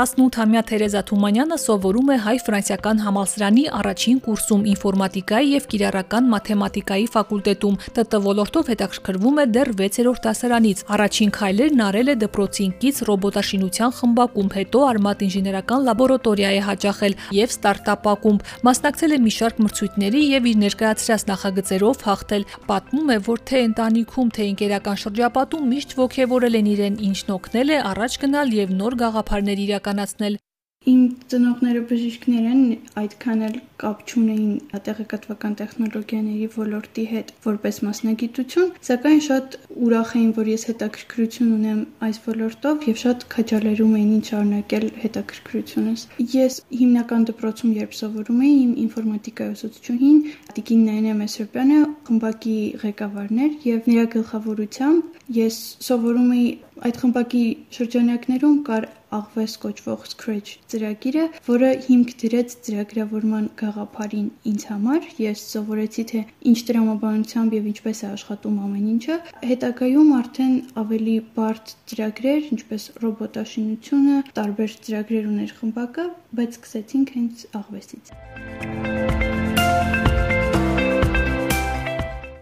18-ամյա Թերեզա Թումանյանը սովորում է հայ-ֆրանսիական համալսարանի առաջին կուրսում ինֆորմատիկայի եւ կիրառական մաթեմատիկայի ֆակուլտետում։ ՏՏ ոլորտով հետաքրքրվում է դեռ 6-րդ դասարանից։ Առաջին քայլերն արել է դպրոցինկից ռոբոտաշինության խմբակում, հետո Արմատ ինժեներական լաբորատորիա է հաճախել եւ ստարտափ ակումբ։ Մասնակցել է մի շարք մրցույթների եւ իր ներկայացրած նախագծերով հաղթել։ Պատմում է, որ թե ընտանիքում, թե ընկերական շրջապատում միշտ ողջևորել են իրեն, ինչն օգնել է առաջ գնալ եւ նոր գաղափարներ իրական իրականացնել Իմ ծնողները բժիշկներ են, այդքան էլ կապ չունեին տեղեկատվական տեխնոլոգիաների ոլորտի հետ որպես մասնագիտություն, սակայն շատ ուրախ էին, որ ես հետաքրքրություն ունեմ այս ոլորտով եւ շատ քաջալերում էին ինձ շարունակել հետաքրքրությունս։ Ես հիմնական դպրոցում երբ սովորում էի, իմ ինֆորմատիկայի ուսուցչուհին Տիկին Նայնե Մեսրոպյանը խմբակի ղեկավարն էր եւ նրա գլխավորությամբ ես սովորում էի այդ խմբակի շրջանակներում կար աղվես կոչվող Scratch ծրագիրը, որը հիմք դրեց ծրագրավորման գաղափարին ինձ համար։ Ես սովորեցի թե ինչ տրամաբանությամբ եւ ինչպես է աշխատում ամեն ինչը։ Հետագայում արդեն ավելի բարդ ծրագրեր, ինչպես ռոբոտաշինությունը, տարբեր ծրագրեր ուներ խմբակը, բայց սկսեցինք հենց աղվեսից։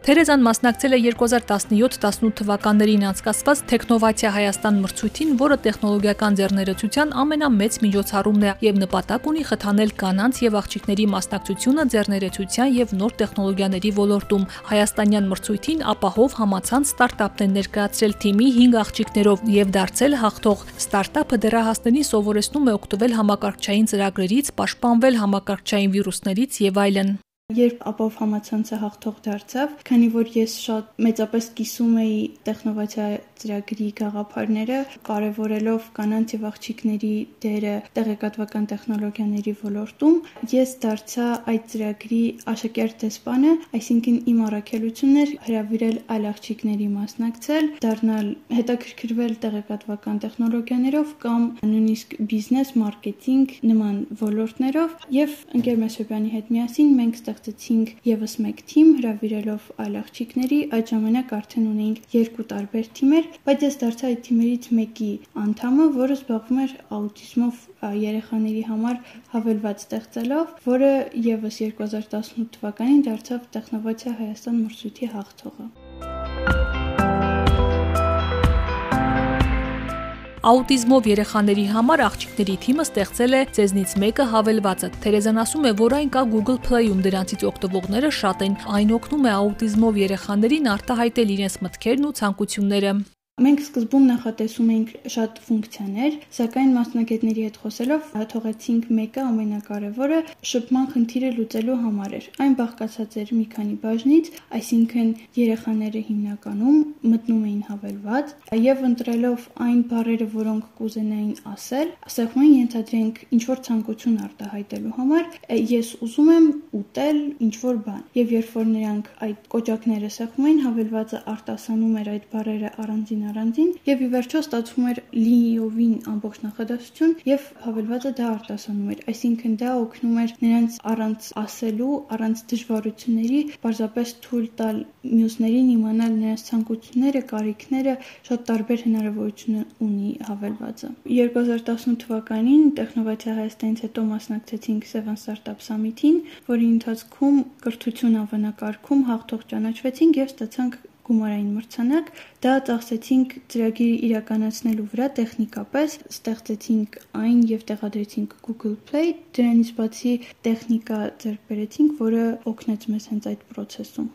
Թերեզան մասնակցել է 2017-18 թվականներին անցկացված Տեխնովացիա Հայաստան մրցույթին, որը տեխնոլոգիական ձեռներեցության ամենամեծ միջոցառումն է եւ նպատակ ունի խթանել կանանց եւ աղջիկների մասնակցությունը ձեռներեցության եւ նոր տեխնոլոգիաների ոլորտում։ Հայաստանյան մրցույթին ապահով համացանց ստարտափն են ներկայացրել թիմի 5 աղջիկներով եւ դարձել հաղթող։ Ստարտափը դեռահասներին սովորեցնում է օգտվել համակարգչային ծրագրերից, պաշտպանվել համակարգչային վիրուսներից եւ այլն երբ ապով համացանցը հաղթող դարձավ, քանի որ ես շատ մեծապես կիսում էի տեխնովացիա ծրագրի գաղափարները, կարևորելով կանանց եւ աղջիկների դերը տեղեկատվական տեխնոլոգիաների ոլորտում, ես դարձա այդ ծրագրի աշակերտ դեսպանը, այսինքն իմ առաքելությունն էր հրավիրել այլ աղջիկների մասնակցել, դառնալ հետաքրքրվել տեղեկատվական տեխնոլոգիաներով կամ նույնիսկ բիզնես, մարքեթինգ նման ոլորտներով եւ ընկեր Մեսոպյանի հետ միասին մենք ստեղծեցինք եւս մեկ թիմ հրավիրելով այլ աղջիկների, այդ ժամանակ արդեն ունեինք երկու տարբեր թիմեր, բայց ես դարձա այդ թիմերից մեկի անդամը, որը զբաղվում էր աուտիզմով երեխաների համար հավելված ստեղծելով, որը եւս 2018 թվականին դարձավ Տեխնովացիա Հայաստան մրցույթի հաղթողը։ Աուտիզմով երեխաների համար աղջիկների թիմը ստեղծել է «Ձեզնից մեկը հավելվածը»։ Թերեզան ասում է, որ այն կա Google Play-ում, դրանցից օգտվողները շատ են։ Այն օգնում է աուտիզմով երեխաներին արտահայտել իրենց մտքերն ու ցանկությունները։ Մենք սկզբում նախատեսում էինք շատ ֆունկցիաներ, սակայն մասնագետների հետ խոսելով թողեցինք մեկը ամենակարևորը շփման խնդիրը լուծելու համար էր։ Այն բաղկացած էր մի քանի բաժնից, այսինքն երեխաները հիմնականում մտնում էին հավելված եւ ընտրելով այն բառերը, որոնք կուզենային ասել, սեղմային ենթադրենք ինչ որ ցանկություն արտահայտելու համար, ես ուզում եմ ուտել ինչ որ բան։ Եվ երբ որ նրանք այդ կոճակները սեղմային, հավելվածը արտասանում էր այդ բառերը առանձին առանձին եւ ի վերջո ստացվում էր լիովին ամբողջ նախադասություն եւ հավելվածը դա արտասանում էր այսինքն դա օգնում էր նրանց առանց ասելու առանց դժվարությունների պարզապես թույլ տալ մյուսներին իմանալ նրանց ցանկությունները կարիքները շատ տարբեր հնարավորություն ունի հավելվածը 2018 թվականին տեխնովացիա Հայաստանից հետո մասնակցեցինք Seven Startup Summit-ին որի ընթացքում կրթություն ավանակարգում հաղթող ճանաչվեցինք եւ ստացանք գումարային մրցանակ, դա ծախսեցինք ծրագիրը իրականացնելու վրա տեխնիկապես, ստեղծեցինք այն եւ տեղադրեցինք Google Play, դրանից բացի տեխնիկա ձեռք բերեցինք, որը օգնեց մեզ հենց այդ process-ում։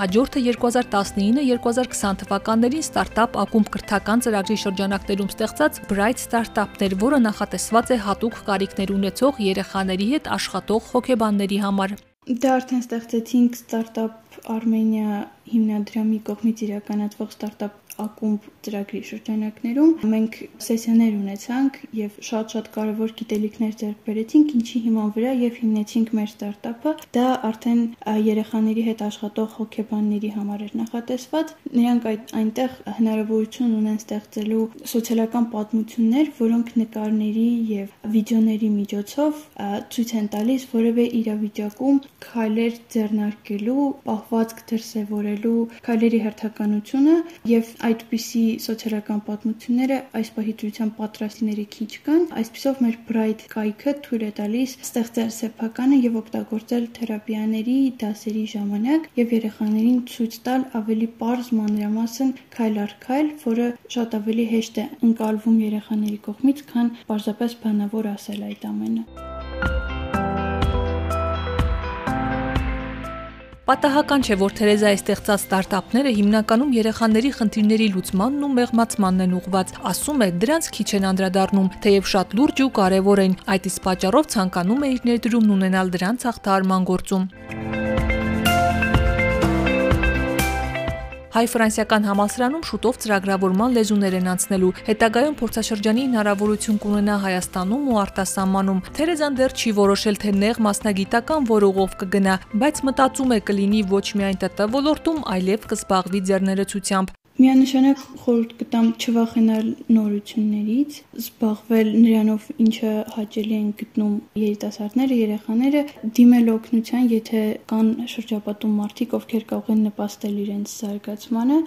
Հաջորդը 2019-2020 թվականներին ստարտափ ակումբ կրթական ծրագրի շրջանակներում ստեղծած Bright Startup-ներ, որը նախատեսված է հատուկ կարիքներ ունեցող երեխաների հետ աշխատող հոգեբանների համար։ Դա արդեն ստեղծեցինք Startup Armenia հիմնադրամի կողմից իրականացվող ստարտափ ակումբ ծրագրի շրջանակներում մենք սեսիաներ ունեցանք եւ շատ-շատ կարեւոր գիտելիքներ ձեռք բերեցինք, ինչի հիման վրա եւ հիմնեցինք մեր ստարտափը։ Դա արդեն երեխաների հետ աշխատող հոգեբանների համար էր նախատեսված։ Նրանք այդ այնտեղ հնարավորություն ունեն ստեղծելու սոցիալական պատմություններ, որոնք նկարների եւ վիդեոների միջոցով ցույց են տալիս որևէ իրավիճակում քայլեր ձեռնարկելու, պահվածք դրսևորելու, քայլերի հերթականությունը եւ այդպիսի սոցիալական պատմությունները այս պահի դրության պատրաստիների քիչ կան։ Այսպիսով մեր Bright կայքը թույլ է տալիս ստեղծել սեփականը եւ օգտագործել թերապիաների դասերի ժամանակ եւ երեխաներին ցույց տալ ավելի པարզ մանրամասն քայլ առ քայլ, որը շատ ավելի հեշտ է ընկալվում երեխաների կողմից, քան պարզապես բանավոր ասել այդ ամենը։ Պատահական չէ, որ Թերեզայի ստեղծած ստարտափները հիմնականում երեխաների խնդիրների լուծմանն ու մեղմացմանն են ուղված։ Ասում է, դրանց քիչ են անդրադառնում, թեև շատ լուրջ ու կարևոր են։ Այդ իսկ պատճառով ցանկանում է իր ներդրումն ունենալ դրանց հաղթահարման գործում։ Հայ-ֆրանսիական համալսարանում շուտով ծրագրավորման լեզուներ են անցնելու։ Հետագայում փորձաշրջանի հնարավորություն կունենա Հայաստանում ու արտասահմանում։ Թերեզան դեռ չի որոշել, թե նեղ մասնագիտական որ ուղով կգնա, բայց մտածում է կլինի ոչ միայն ՏՏ ոլորտում, այլև կզբաղվի ձեռներեցությամբ։ Միանշանակ խորհուրդ կտամ չվախենալ նորություններից, զբաղվել նրանով, ինչը հաճելի են գտնում երիտասարդները, երեխաները, դիմել օգնության, եթե կան շրջապատում մարդիկ, ովքեր կարող են նպաստել իրենց զարգացմանը։